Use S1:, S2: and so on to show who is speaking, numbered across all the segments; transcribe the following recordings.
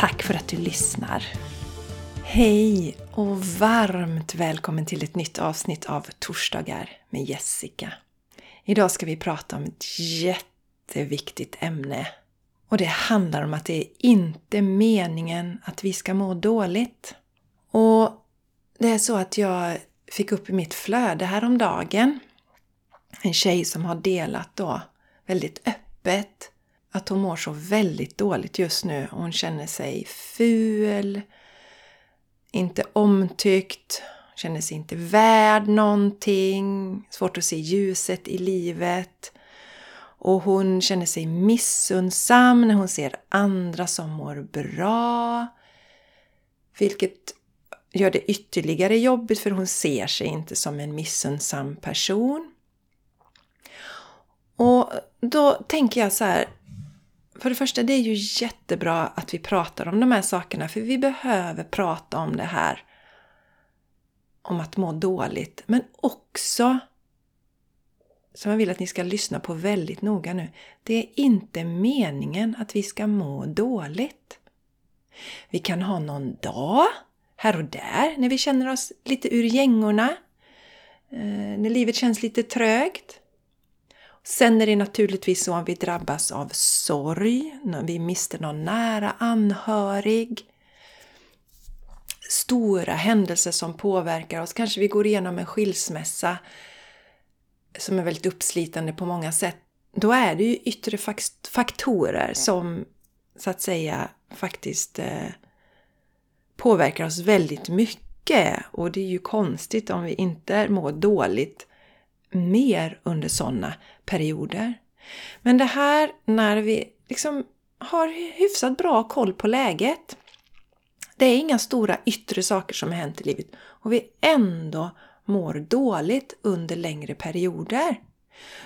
S1: Tack för att du lyssnar! Hej och varmt välkommen till ett nytt avsnitt av Torsdagar med Jessica. Idag ska vi prata om ett jätteviktigt ämne. Och det handlar om att det är inte meningen att vi ska må dåligt. Och det är så att jag fick upp i mitt flöde häromdagen en tjej som har delat då väldigt öppet att hon mår så väldigt dåligt just nu. Hon känner sig ful, inte omtyckt, känner sig inte värd någonting, svårt att se ljuset i livet. Och hon känner sig missundsam när hon ser andra som mår bra. Vilket gör det ytterligare jobbigt för hon ser sig inte som en missundsam person. Och då tänker jag så här, för det första, det är ju jättebra att vi pratar om de här sakerna för vi behöver prata om det här. Om att må dåligt. Men också, som jag vill att ni ska lyssna på väldigt noga nu. Det är inte meningen att vi ska må dåligt. Vi kan ha någon dag, här och där, när vi känner oss lite ur gängorna. Eh, när livet känns lite trögt. Sen är det naturligtvis så om vi drabbas av sorg, när vi mister någon nära anhörig, stora händelser som påverkar oss. Kanske vi går igenom en skilsmässa som är väldigt uppslitande på många sätt. Då är det ju yttre faktorer som så att säga faktiskt eh, påverkar oss väldigt mycket. Och det är ju konstigt om vi inte mår dåligt mer under sådana perioder. Men det här när vi liksom har hyfsat bra koll på läget. Det är inga stora yttre saker som har hänt i livet och vi ändå mår dåligt under längre perioder.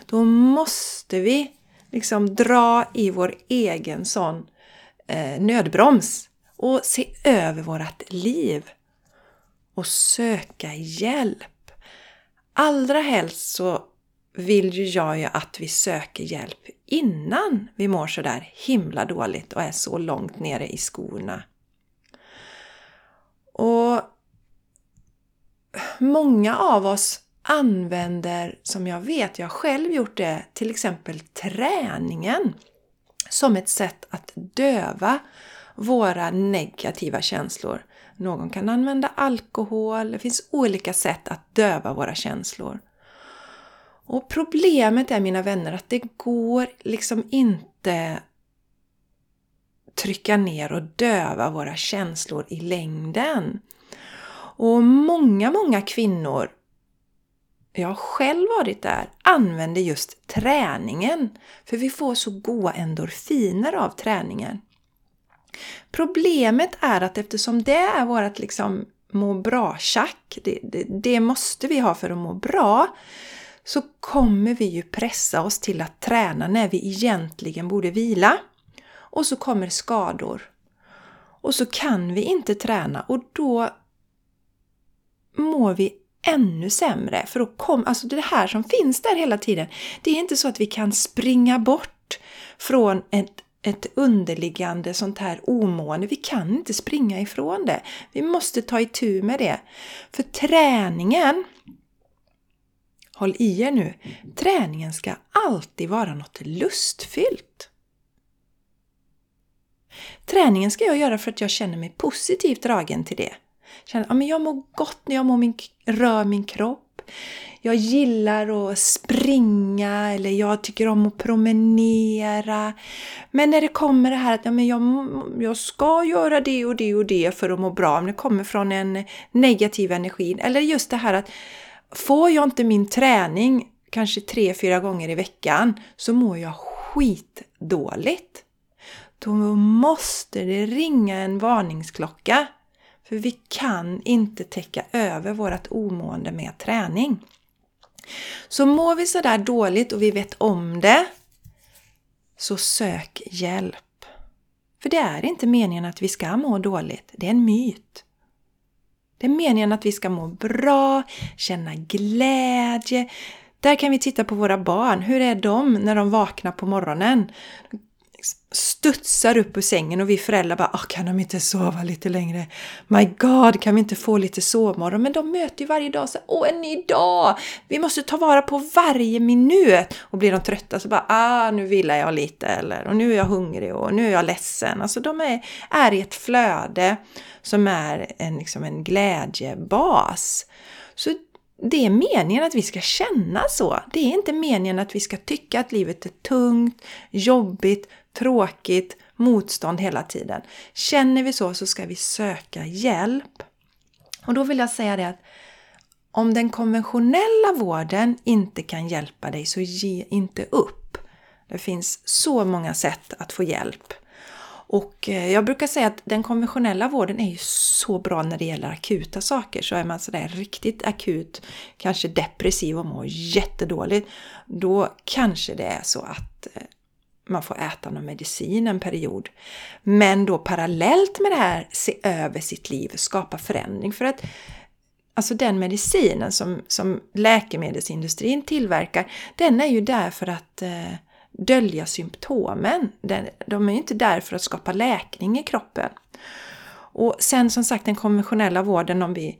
S1: Då måste vi liksom dra i vår egen sån eh, nödbroms och se över vårt liv och söka hjälp. Allra helst så vill ju jag ju att vi söker hjälp innan vi mår så där himla dåligt och är så långt nere i skorna. Och många av oss använder, som jag vet, jag har själv gjort det, till exempel träningen som ett sätt att döva våra negativa känslor. Någon kan använda alkohol, det finns olika sätt att döva våra känslor. Och problemet är mina vänner att det går liksom inte trycka ner och döva våra känslor i längden. Och många, många kvinnor, jag har själv varit där, använder just träningen. För vi får så goda endorfiner av träningen. Problemet är att eftersom det är vårt liksom må bra-tjack, det, det, det måste vi ha för att må bra, så kommer vi ju pressa oss till att träna när vi egentligen borde vila. Och så kommer skador. Och så kan vi inte träna och då mår vi ännu sämre. För då kom, alltså det här som finns där hela tiden, det är inte så att vi kan springa bort från ett ett underliggande sånt här omående. Vi kan inte springa ifrån det. Vi måste ta itu med det. För träningen, håll i er nu, träningen ska alltid vara något lustfyllt. Träningen ska jag göra för att jag känner mig positivt dragen till det. Känner att jag mår gott när jag mår min, rör min kropp jag gillar att springa eller jag tycker om att promenera. Men när det kommer det här att ja, men jag, jag ska göra det och det och det för att må bra, Om det kommer från en negativ energi. Eller just det här att får jag inte min träning kanske tre, fyra gånger i veckan så mår jag skitdåligt. då måste det ringa en varningsklocka. För vi kan inte täcka över vårt omående med träning. Så mår vi sådär dåligt och vi vet om det, så sök hjälp. För det är inte meningen att vi ska må dåligt, det är en myt. Det är meningen att vi ska må bra, känna glädje. Där kan vi titta på våra barn. Hur är de när de vaknar på morgonen? Studsar upp ur sängen och vi föräldrar bara oh, kan de inte sova lite längre? My God, kan vi inte få lite sovmorgon? Men de möter ju varje dag så åh en ny dag! Vi måste ta vara på varje minut! Och blir de trötta så bara ah nu vilar jag lite eller och nu är jag hungrig och nu är jag ledsen. Alltså de är, är i ett flöde som är en, liksom en glädjebas. Så det är meningen att vi ska känna så. Det är inte meningen att vi ska tycka att livet är tungt, jobbigt, tråkigt, motstånd hela tiden. Känner vi så så ska vi söka hjälp. Och då vill jag säga det att om den konventionella vården inte kan hjälpa dig så ge inte upp. Det finns så många sätt att få hjälp. Och eh, jag brukar säga att den konventionella vården är ju så bra när det gäller akuta saker. Så är man sådär riktigt akut, kanske depressiv och mår jättedåligt, då kanske det är så att eh, man får äta någon medicin en period. Men då parallellt med det här, se över sitt liv, skapa förändring. För att alltså den medicinen som, som läkemedelsindustrin tillverkar, den är ju där för att eh, dölja symptomen. Den, de är ju inte där för att skapa läkning i kroppen. Och sen som sagt den konventionella vården, om vi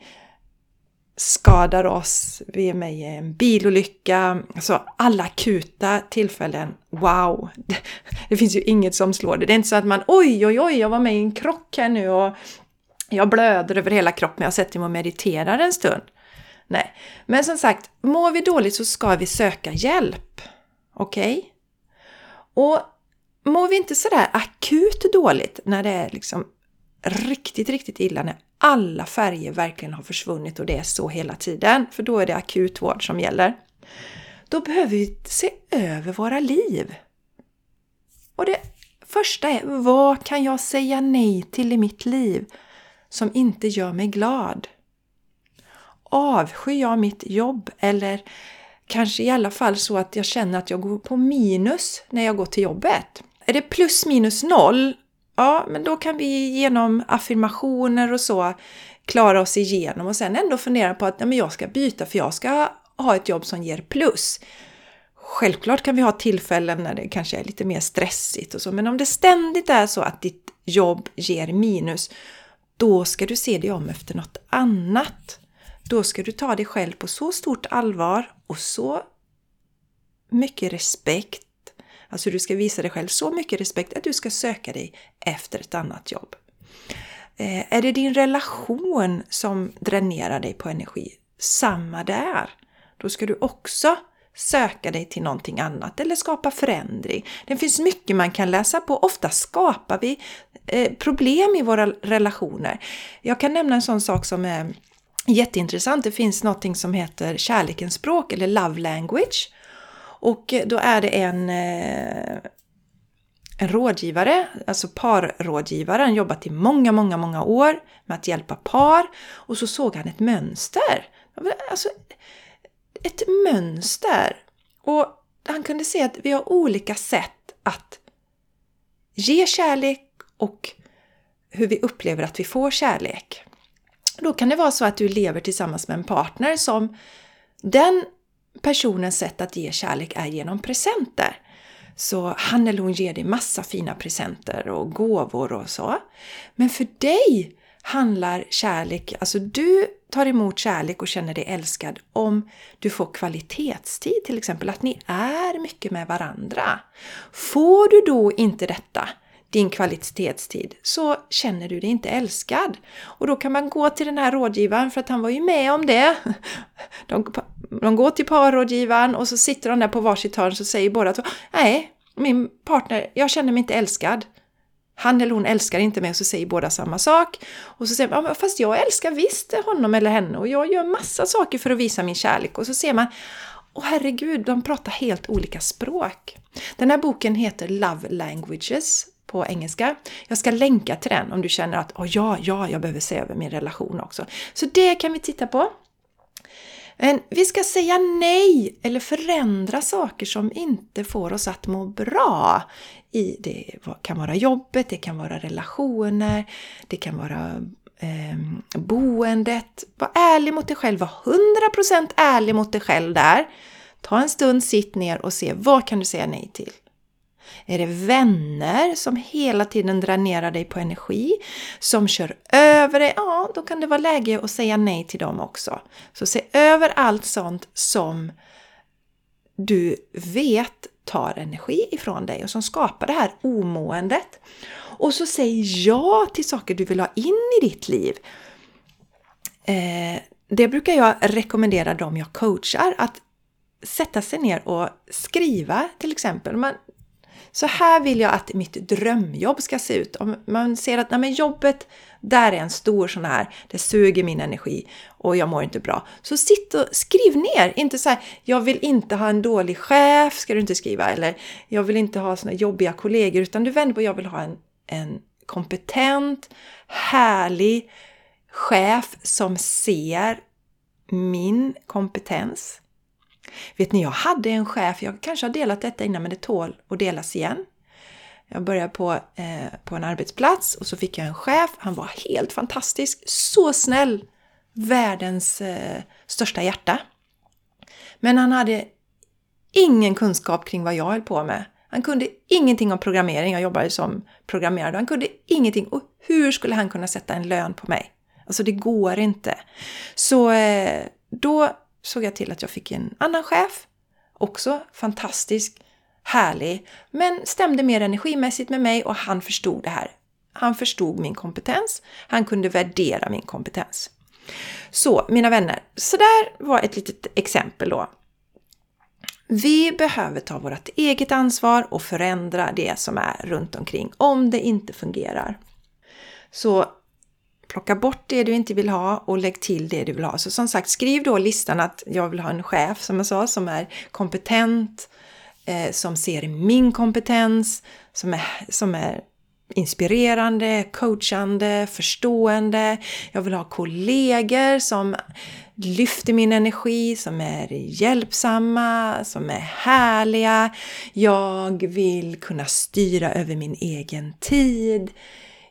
S1: skadar oss, vi är med i en bilolycka, alltså alla akuta tillfällen, wow! Det, det, finns ju inget som slår det. Det är inte så att man oj, oj, oj, jag var med i en krock här nu och jag blöder över hela kroppen, jag sätter mig och mediterar en stund. Nej, men som sagt, mår vi dåligt så ska vi söka hjälp. Okej? Okay? Och mår vi inte sådär akut dåligt när det är liksom riktigt, riktigt illa, när alla färger verkligen har försvunnit och det är så hela tiden, för då är det akutvård som gäller. Då behöver vi se över våra liv. Och det första är, vad kan jag säga nej till i mitt liv som inte gör mig glad? Avskyr jag mitt jobb eller kanske i alla fall så att jag känner att jag går på minus när jag går till jobbet? Är det plus minus noll Ja, men då kan vi genom affirmationer och så klara oss igenom och sen ändå fundera på att ja, men jag ska byta för jag ska ha ett jobb som ger plus. Självklart kan vi ha tillfällen när det kanske är lite mer stressigt och så, men om det ständigt är så att ditt jobb ger minus, då ska du se dig om efter något annat. Då ska du ta dig själv på så stort allvar och så mycket respekt Alltså du ska visa dig själv så mycket respekt att du ska söka dig efter ett annat jobb. Eh, är det din relation som dränerar dig på energi? Samma där! Då ska du också söka dig till någonting annat eller skapa förändring. Det finns mycket man kan läsa på. Ofta skapar vi eh, problem i våra relationer. Jag kan nämna en sån sak som är jätteintressant. Det finns någonting som heter kärlekens språk eller love language. Och då är det en, eh, en rådgivare, alltså parrådgivare, han jobbat i många, många, många år med att hjälpa par och så såg han ett mönster. Alltså, ett mönster! Och han kunde se att vi har olika sätt att ge kärlek och hur vi upplever att vi får kärlek. Då kan det vara så att du lever tillsammans med en partner som den personens sätt att ge kärlek är genom presenter. Så han eller hon ger dig massa fina presenter och gåvor och så. Men för dig handlar kärlek, alltså du tar emot kärlek och känner dig älskad om du får kvalitetstid till exempel, att ni är mycket med varandra. Får du då inte detta, din kvalitetstid, så känner du dig inte älskad. Och då kan man gå till den här rådgivaren för att han var ju med om det. De, de går till parrådgivaren och så sitter de där på varsitt hörn och säger båda två Nej, min partner, jag känner mig inte älskad. Han eller hon älskar inte mig och så säger båda samma sak. Och så säger man, fast jag älskar visst honom eller henne och jag gör massa saker för att visa min kärlek. Och så ser man, och herregud, de pratar helt olika språk. Den här boken heter Love Languages på engelska. Jag ska länka till den om du känner att oh, ja, ja, jag behöver se över min relation också. Så det kan vi titta på. Men vi ska säga nej eller förändra saker som inte får oss att må bra. I, det kan vara jobbet, det kan vara relationer, det kan vara eh, boendet. Var ärlig mot dig själv, var 100% ärlig mot dig själv där. Ta en stund, sitt ner och se vad kan du säga nej till. Är det vänner som hela tiden dränerar dig på energi, som kör över dig? Ja, då kan det vara läge att säga nej till dem också. Så se över allt sånt som du vet tar energi ifrån dig och som skapar det här omåendet. Och så säg ja till saker du vill ha in i ditt liv. Eh, det brukar jag rekommendera dem jag coachar att sätta sig ner och skriva till exempel. Man, så här vill jag att mitt drömjobb ska se ut. Om man ser att nej, men jobbet, där är en stor sån här, det suger min energi och jag mår inte bra. Så sitt och skriv ner, inte så här, jag vill inte ha en dålig chef, ska du inte skriva, eller jag vill inte ha såna jobbiga kollegor, utan du vänder på, jag vill ha en, en kompetent, härlig chef som ser min kompetens Vet ni, jag hade en chef, jag kanske har delat detta innan men det tål att delas igen. Jag började på, eh, på en arbetsplats och så fick jag en chef. Han var helt fantastisk, så snäll! Världens eh, största hjärta. Men han hade ingen kunskap kring vad jag höll på med. Han kunde ingenting om programmering, jag jobbade som programmerare. Han kunde ingenting och hur skulle han kunna sätta en lön på mig? Alltså det går inte. Så eh, då såg jag till att jag fick en annan chef. Också fantastisk, härlig, men stämde mer energimässigt med mig och han förstod det här. Han förstod min kompetens. Han kunde värdera min kompetens. Så mina vänner, så där var ett litet exempel då. Vi behöver ta vårt eget ansvar och förändra det som är runt omkring om det inte fungerar. Så Plocka bort det du inte vill ha och lägg till det du vill ha. Så som sagt, skriv då listan att jag vill ha en chef, som jag sa, som är kompetent, eh, som ser min kompetens, som är, som är inspirerande, coachande, förstående. Jag vill ha kollegor som lyfter min energi, som är hjälpsamma, som är härliga. Jag vill kunna styra över min egen tid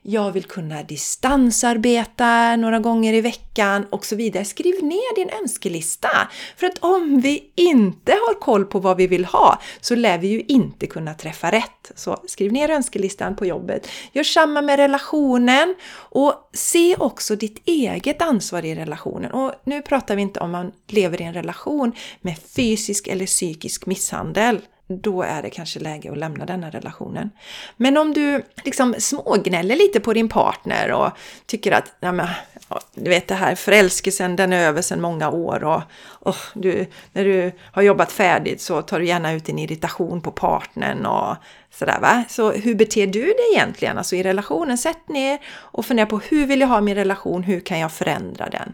S1: jag vill kunna distansarbeta några gånger i veckan och så vidare. Skriv ner din önskelista! För att om vi inte har koll på vad vi vill ha så lär vi ju inte kunna träffa rätt. Så skriv ner önskelistan på jobbet. Gör samma med relationen och se också ditt eget ansvar i relationen. Och nu pratar vi inte om man lever i en relation med fysisk eller psykisk misshandel då är det kanske läge att lämna denna relationen. Men om du liksom smågnäller lite på din partner och tycker att ja, men, du vet det här förälskelsen den är över sedan många år och, och du, när du har jobbat färdigt så tar du gärna ut din irritation på partnern och sådär va. Så hur beter du dig egentligen? Alltså i relationen, sätt ner och fundera på hur vill jag ha min relation, hur kan jag förändra den?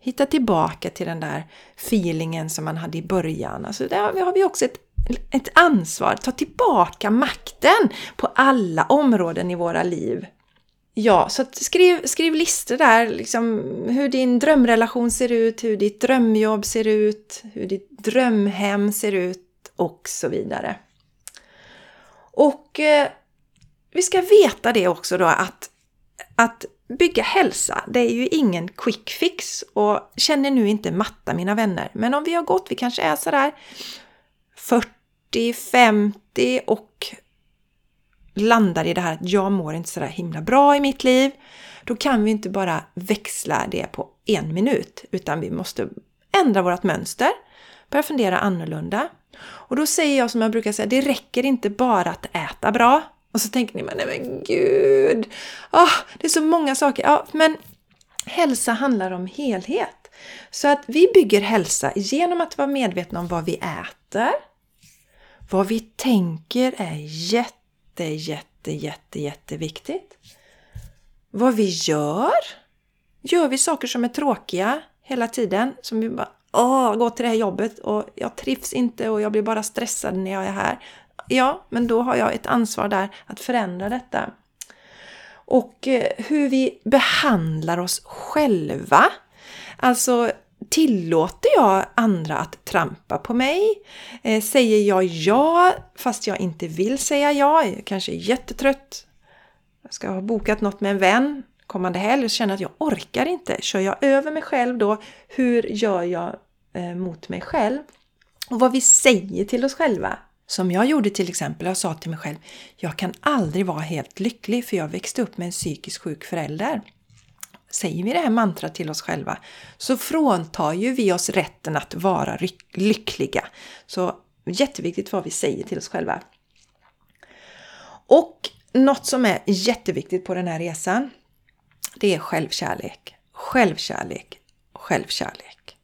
S1: Hitta tillbaka till den där feelingen som man hade i början. Alltså där har vi också ett ett ansvar, ta tillbaka makten på alla områden i våra liv. Ja, så skriv, skriv listor där, liksom hur din drömrelation ser ut, hur ditt drömjobb ser ut, hur ditt drömhem ser ut och så vidare. Och eh, vi ska veta det också då att, att bygga hälsa, det är ju ingen quick fix och känner nu inte matta mina vänner. Men om vi har gått, vi kanske är sådär 40 50 och landar i det här att jag mår inte sådär himla bra i mitt liv. Då kan vi inte bara växla det på en minut utan vi måste ändra vårt mönster, börja fundera annorlunda. Och då säger jag som jag brukar säga, det räcker inte bara att äta bra. Och så tänker ni, men nej men gud, oh, det är så många saker. Ja, men hälsa handlar om helhet. Så att vi bygger hälsa genom att vara medvetna om vad vi äter, vad vi tänker är jätte, jätte, jätte, jätteviktigt. Vad vi gör. Gör vi saker som är tråkiga hela tiden, som vi bara Åh, gå till det här jobbet och jag trivs inte och jag blir bara stressad när jag är här. ja, men då har jag ett ansvar där att förändra detta. Och eh, hur vi behandlar oss själva. Alltså, tillåter jag andra att trampa på mig? Eh, säger jag ja fast jag inte vill säga ja? Jag kanske är jättetrött. Jag ska ha bokat något med en vän kommande helg och känner att jag orkar inte. Kör jag över mig själv då? Hur gör jag eh, mot mig själv? Och vad vi säger till oss själva. Som jag gjorde till exempel, jag sa till mig själv, jag kan aldrig vara helt lycklig för jag växte upp med en psykiskt sjuk förälder. Säger vi det här mantrat till oss själva så fråntar ju vi oss rätten att vara lyckliga. Så jätteviktigt vad vi säger till oss själva. Och något som är jätteviktigt på den här resan, det är självkärlek. Självkärlek, självkärlek.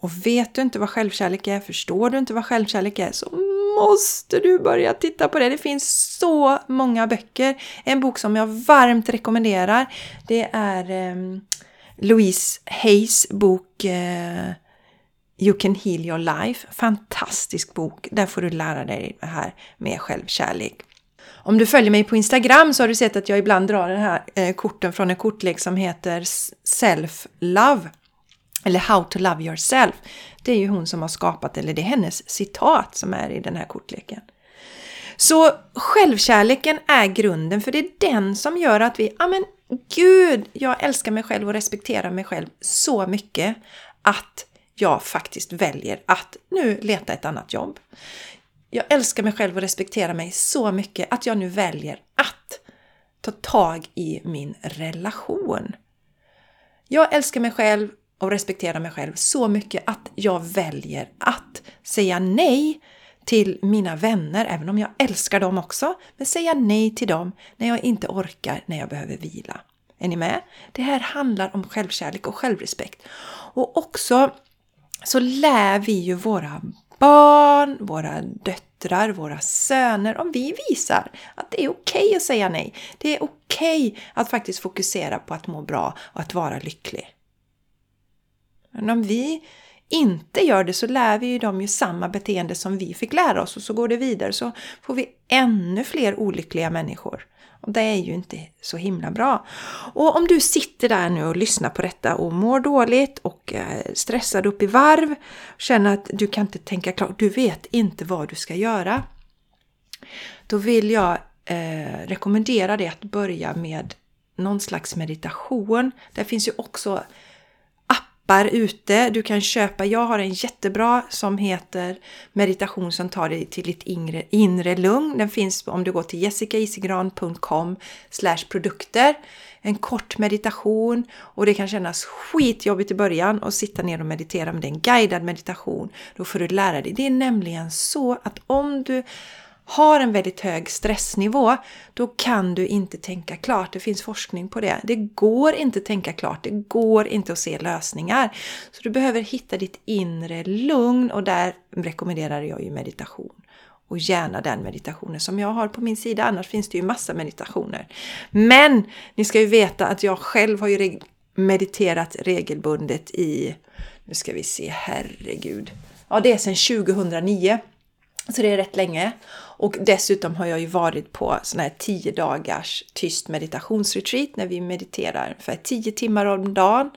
S1: Och vet du inte vad självkärlek är, förstår du inte vad självkärlek är, så måste du börja titta på det. Det finns så många böcker. En bok som jag varmt rekommenderar, det är eh, Louise Hayes bok eh, You can heal your life. Fantastisk bok. Där får du lära dig det här med självkärlek. Om du följer mig på Instagram så har du sett att jag ibland drar den här eh, korten från en kortlek som heter Self Love. Eller How to Love Yourself. Det är ju hon som har skapat, eller det är hennes citat som är i den här kortleken. Så självkärleken är grunden för det är den som gör att vi, ja men gud, jag älskar mig själv och respekterar mig själv så mycket att jag faktiskt väljer att nu leta ett annat jobb. Jag älskar mig själv och respekterar mig så mycket att jag nu väljer att ta tag i min relation. Jag älskar mig själv och respektera mig själv så mycket att jag väljer att säga nej till mina vänner, även om jag älskar dem också, men säga nej till dem när jag inte orkar, när jag behöver vila. Är ni med? Det här handlar om självkärlek och självrespekt. Och också så lär vi ju våra barn, våra döttrar, våra söner, om vi visar att det är okej okay att säga nej. Det är okej okay att faktiskt fokusera på att må bra och att vara lycklig. Men om vi inte gör det så lär vi ju dem ju samma beteende som vi fick lära oss och så går det vidare så får vi ännu fler olyckliga människor. Och det är ju inte så himla bra. Och om du sitter där nu och lyssnar på detta och mår dåligt och eh, stressad upp i varv, känner att du kan inte tänka klart, du vet inte vad du ska göra. Då vill jag eh, rekommendera dig att börja med någon slags meditation. Det finns ju också appar ute. Du kan köpa, jag har en jättebra som heter Meditation som tar dig till ditt inre, inre lugn. Den finns om du går till jessicaisigran.com produkter. En kort meditation och det kan kännas skitjobbigt i början att sitta ner och meditera men det är en guidad meditation. Då får du lära dig. Det är nämligen så att om du har en väldigt hög stressnivå, då kan du inte tänka klart. Det finns forskning på det. Det går inte att tänka klart, det går inte att se lösningar. Så du behöver hitta ditt inre lugn och där rekommenderar jag ju meditation. Och gärna den meditationen som jag har på min sida, annars finns det ju massa meditationer. Men ni ska ju veta att jag själv har ju mediterat regelbundet i, nu ska vi se, herregud. Ja, det är sedan 2009. Så det är rätt länge. Och dessutom har jag ju varit på sån här 10 dagars tyst meditationsretreat när vi mediterar för 10 timmar om dagen.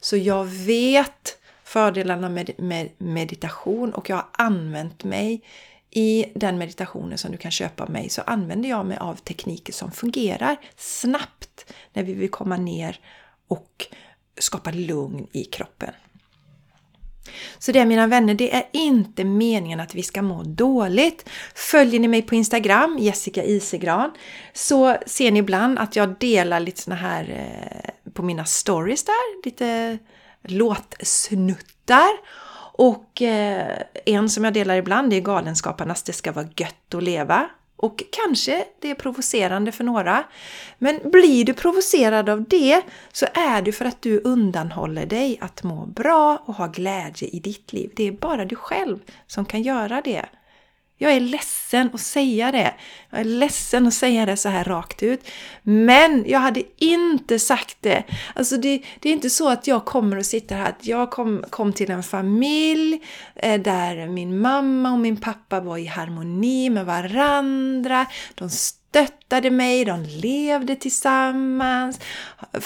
S1: Så jag vet fördelarna med, med meditation och jag har använt mig i den meditationen som du kan köpa av mig så använder jag mig av tekniker som fungerar snabbt när vi vill komma ner och skapa lugn i kroppen. Så det mina vänner, det är inte meningen att vi ska må dåligt. Följer ni mig på Instagram, Jessica Isegran, så ser ni ibland att jag delar lite såna här eh, på mina stories där, lite låtsnuttar. Och eh, en som jag delar ibland är Galenskaparnas Det ska vara gött att leva. Och kanske det är provocerande för några. Men blir du provocerad av det så är det för att du undanhåller dig att må bra och ha glädje i ditt liv. Det är bara du själv som kan göra det. Jag är ledsen att säga det. Jag är ledsen att säga det så här rakt ut. Men jag hade inte sagt det. Alltså det, det är inte så att jag kommer och sitter här. Jag kom, kom till en familj eh, där min mamma och min pappa var i harmoni med varandra. De stöttade mig, de levde tillsammans,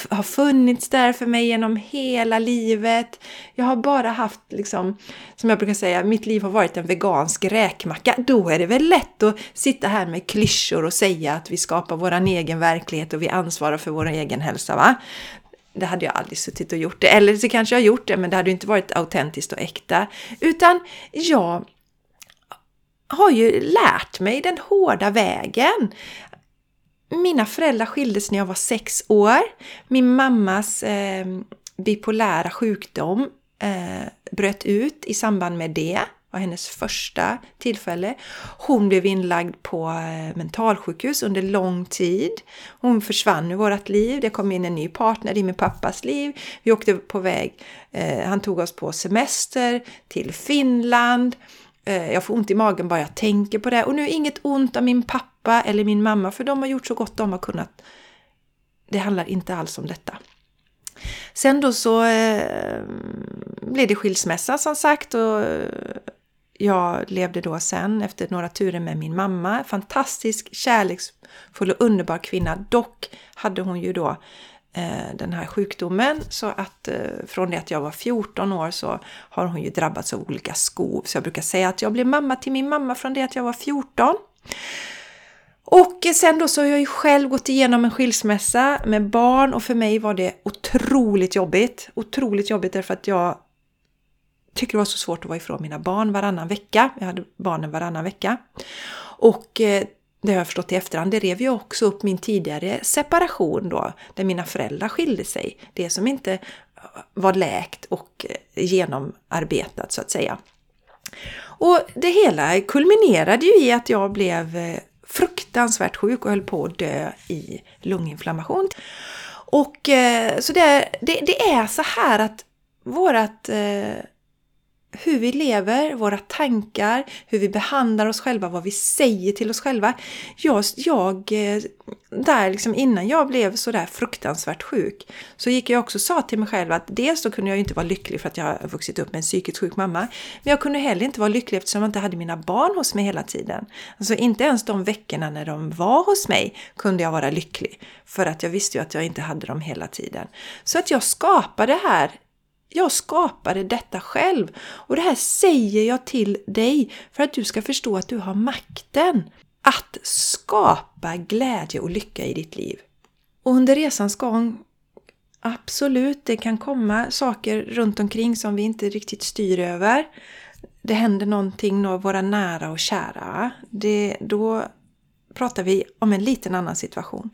S1: har funnits där för mig genom hela livet. Jag har bara haft, liksom, som jag brukar säga, mitt liv har varit en vegansk räkmacka. Då är det väl lätt att sitta här med klyschor och säga att vi skapar vår egen verklighet och vi ansvarar för vår egen hälsa, va? Det hade jag aldrig suttit och gjort det. Eller så kanske jag gjort det, men det hade inte varit autentiskt och äkta. Utan jag har ju lärt mig den hårda vägen. Mina föräldrar skildes när jag var sex år. Min mammas eh, bipolära sjukdom eh, bröt ut i samband med det var hennes första tillfälle. Hon blev inlagd på eh, mentalsjukhus under lång tid. Hon försvann ur vårt liv. Det kom in en ny partner i min pappas liv. Vi åkte på väg. Eh, han tog oss på semester till Finland. Eh, jag får ont i magen bara jag tänker på det. Och nu inget ont av min pappa eller min mamma, för de har gjort så gott de har kunnat. Det handlar inte alls om detta. Sen då så eh, blev det skilsmässa som sagt och eh, jag levde då sen efter några turer med min mamma. Fantastisk, kärleksfull och underbar kvinna. Dock hade hon ju då Eh, Eh, den här sjukdomen. Så att eh, från det att jag var 14 år så har hon ju drabbats av olika skov. Så jag brukar säga att jag blev mamma till min mamma från det att jag var 14. Och sen då så har jag ju själv gått igenom en skilsmässa med barn och för mig var det otroligt jobbigt. Otroligt jobbigt därför att jag tycker det var så svårt att vara ifrån mina barn varannan vecka. Jag hade barnen varannan vecka. Och eh, det har jag förstått i efterhand, det rev ju också upp min tidigare separation då, där mina föräldrar skilde sig. Det som inte eh, var läkt och eh, genomarbetat så att säga. Och det hela kulminerade ju i att jag blev eh, fruktansvärt sjuk och höll på att dö i lunginflammation. Och så det, det, det är så här att vårat eh, hur vi lever, våra tankar, hur vi behandlar oss själva, vad vi säger till oss själva. Jag, jag eh, där liksom innan jag blev så där fruktansvärt sjuk så gick jag också och sa till mig själv att dels då kunde jag inte vara lycklig för att jag har vuxit upp med en psykiskt sjuk mamma. Men jag kunde heller inte vara lycklig eftersom jag inte hade mina barn hos mig hela tiden. Alltså inte ens de veckorna när de var hos mig kunde jag vara lycklig. För att jag visste ju att jag inte hade dem hela tiden. Så att jag skapade här jag skapade detta själv och det här säger jag till dig för att du ska förstå att du har makten att skapa glädje och lycka i ditt liv. Och under resans gång, absolut, det kan komma saker runt omkring som vi inte riktigt styr över. Det händer någonting med våra nära och kära. Det, då pratar vi om en liten annan situation.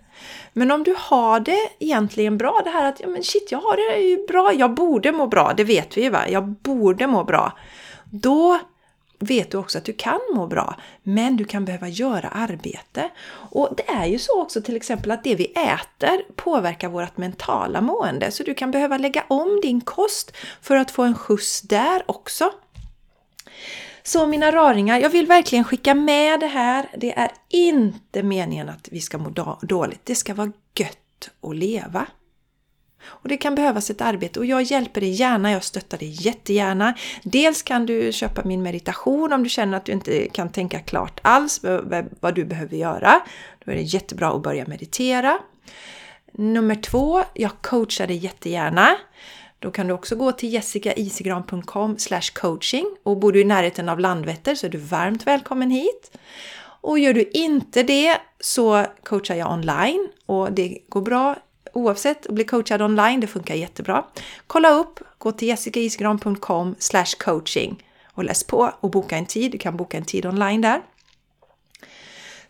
S1: Men om du har det egentligen bra, det här att ja, men shit, jag har det ju bra, jag borde må bra, det vet vi ju va, jag borde må bra. Då vet du också att du kan må bra, men du kan behöva göra arbete. Och det är ju så också till exempel att det vi äter påverkar vårt mentala mående, så du kan behöva lägga om din kost för att få en skjuts där också. Så mina raringar, jag vill verkligen skicka med det här. Det är inte meningen att vi ska må dåligt. Det ska vara gött att leva. Och det kan behövas ett arbete och jag hjälper dig gärna, jag stöttar dig jättegärna. Dels kan du köpa min meditation om du känner att du inte kan tänka klart alls vad du behöver göra. Då är det jättebra att börja meditera. Nummer två, jag coachar dig jättegärna. Då kan du också gå till jessicaisigran.com coaching och bor du i närheten av Landvetter så är du varmt välkommen hit. Och gör du inte det så coachar jag online och det går bra oavsett att bli coachad online, det funkar jättebra. Kolla upp, gå till jessicaisigran.com coaching och läs på och boka en tid. Du kan boka en tid online där.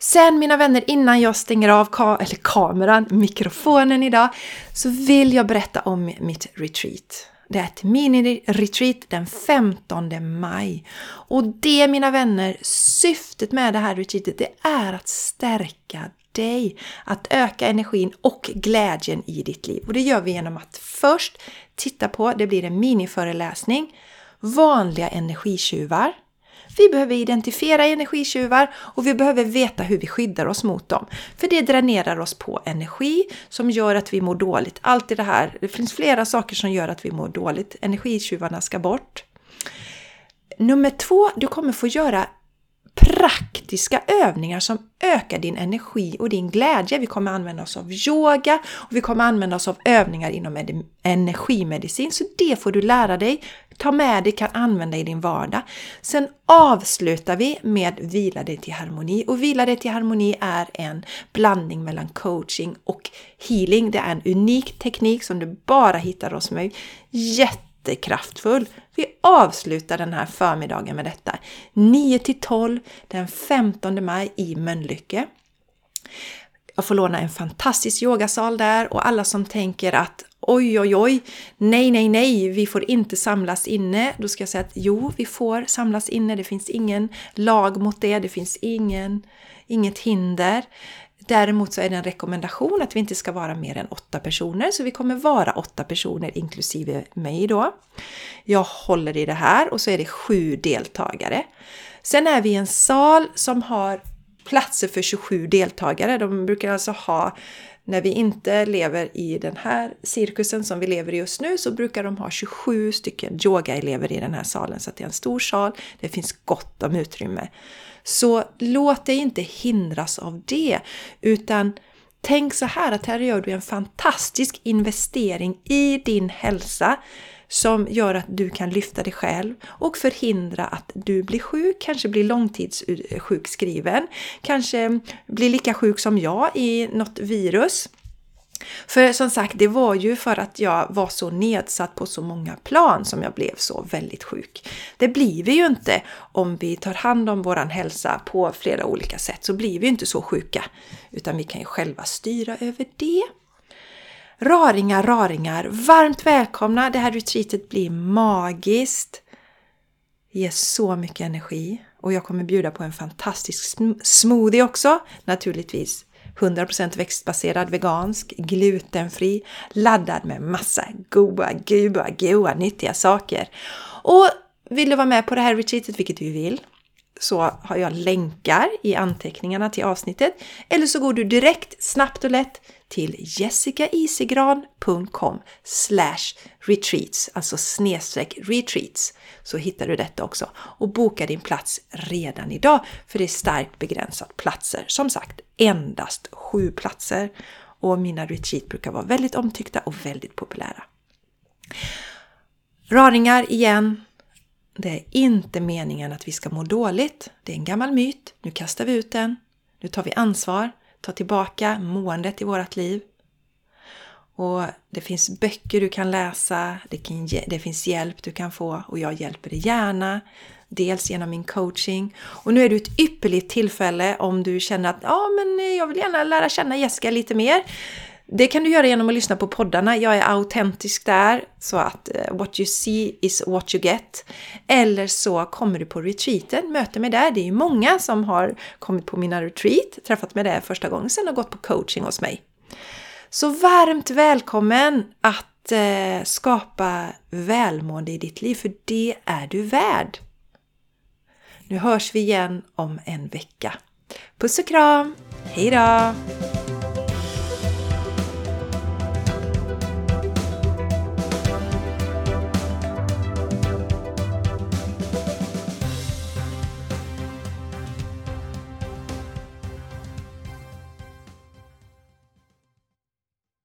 S1: Sen mina vänner, innan jag stänger av ka eller kameran, mikrofonen idag, så vill jag berätta om mitt retreat. Det är ett mini-retreat den 15 maj. Och det mina vänner, syftet med det här retreatet, det är att stärka dig, att öka energin och glädjen i ditt liv. Och det gör vi genom att först titta på, det blir en miniföreläsning, vanliga energitjuvar. Vi behöver identifiera energitjuvar och vi behöver veta hur vi skyddar oss mot dem. För det dränerar oss på energi som gör att vi mår dåligt. Allt i det här, det finns flera saker som gör att vi mår dåligt. Energitjuvarna ska bort. Nummer två, du kommer få göra praktiska övningar som ökar din energi och din glädje. Vi kommer använda oss av yoga och vi kommer använda oss av övningar inom energimedicin. Så det får du lära dig, ta med dig, kan använda i din vardag. Sen avslutar vi med Vila dig till harmoni. Och Vila dig till harmoni är en blandning mellan coaching och healing. Det är en unik teknik som du bara hittar hos mig. Jätte jättekraftfull. Vi avslutar den här förmiddagen med detta. 9 till 12 den 15 maj i Mölnlycke. Jag får låna en fantastisk yogasal där och alla som tänker att oj, oj, oj, nej, nej, nej, vi får inte samlas inne. Då ska jag säga att jo, vi får samlas inne. Det finns ingen lag mot det. Det finns ingen, inget hinder. Däremot så är det en rekommendation att vi inte ska vara mer än åtta personer, så vi kommer vara åtta personer inklusive mig då. Jag håller i det här och så är det sju deltagare. Sen är vi i en sal som har platser för 27 deltagare. De brukar alltså ha, när vi inte lever i den här cirkusen som vi lever i just nu, så brukar de ha 27 stycken yogaelever i den här salen. Så det är en stor sal, det finns gott om utrymme. Så låt dig inte hindras av det, utan tänk så här att här gör du en fantastisk investering i din hälsa som gör att du kan lyfta dig själv och förhindra att du blir sjuk, kanske blir långtidssjukskriven, kanske blir lika sjuk som jag i något virus. För som sagt, det var ju för att jag var så nedsatt på så många plan som jag blev så väldigt sjuk. Det blir vi ju inte om vi tar hand om våran hälsa på flera olika sätt, så blir vi inte så sjuka. Utan vi kan ju själva styra över det. Raringar, raringar, varmt välkomna! Det här retreatet blir magiskt. Det ger så mycket energi och jag kommer bjuda på en fantastisk smoothie också, naturligtvis 100% växtbaserad, vegansk, glutenfri, laddad med massa goa, goa, goa, nyttiga saker. Och vill du vara med på det här retreatet, vilket du vill, så har jag länkar i anteckningarna till avsnittet. Eller så går du direkt, snabbt och lätt till jessicaisigran.com retreats, alltså snedstreck retreats, så hittar du detta också. Och boka din plats redan idag, för det är starkt begränsat platser. Som sagt, endast sju platser. Och mina retreat brukar vara väldigt omtyckta och väldigt populära. Raringar igen. Det är inte meningen att vi ska må dåligt. Det är en gammal myt. Nu kastar vi ut den. Nu tar vi ansvar ta tillbaka måendet i vårt liv. Och det finns böcker du kan läsa, det, kan, det finns hjälp du kan få och jag hjälper dig gärna. Dels genom min coaching. Och nu är det ett ypperligt tillfälle om du känner att ja, men jag vill gärna lära känna Jessica lite mer. Det kan du göra genom att lyssna på poddarna. Jag är autentisk där, så att uh, what you see is what you get. Eller så kommer du på retreaten, möter mig där. Det är ju många som har kommit på mina retreat, träffat mig där första gången, sen har gått på coaching hos mig. Så varmt välkommen att uh, skapa välmående i ditt liv, för det är du värd. Nu hörs vi igen om en vecka. Puss och kram! Hejdå!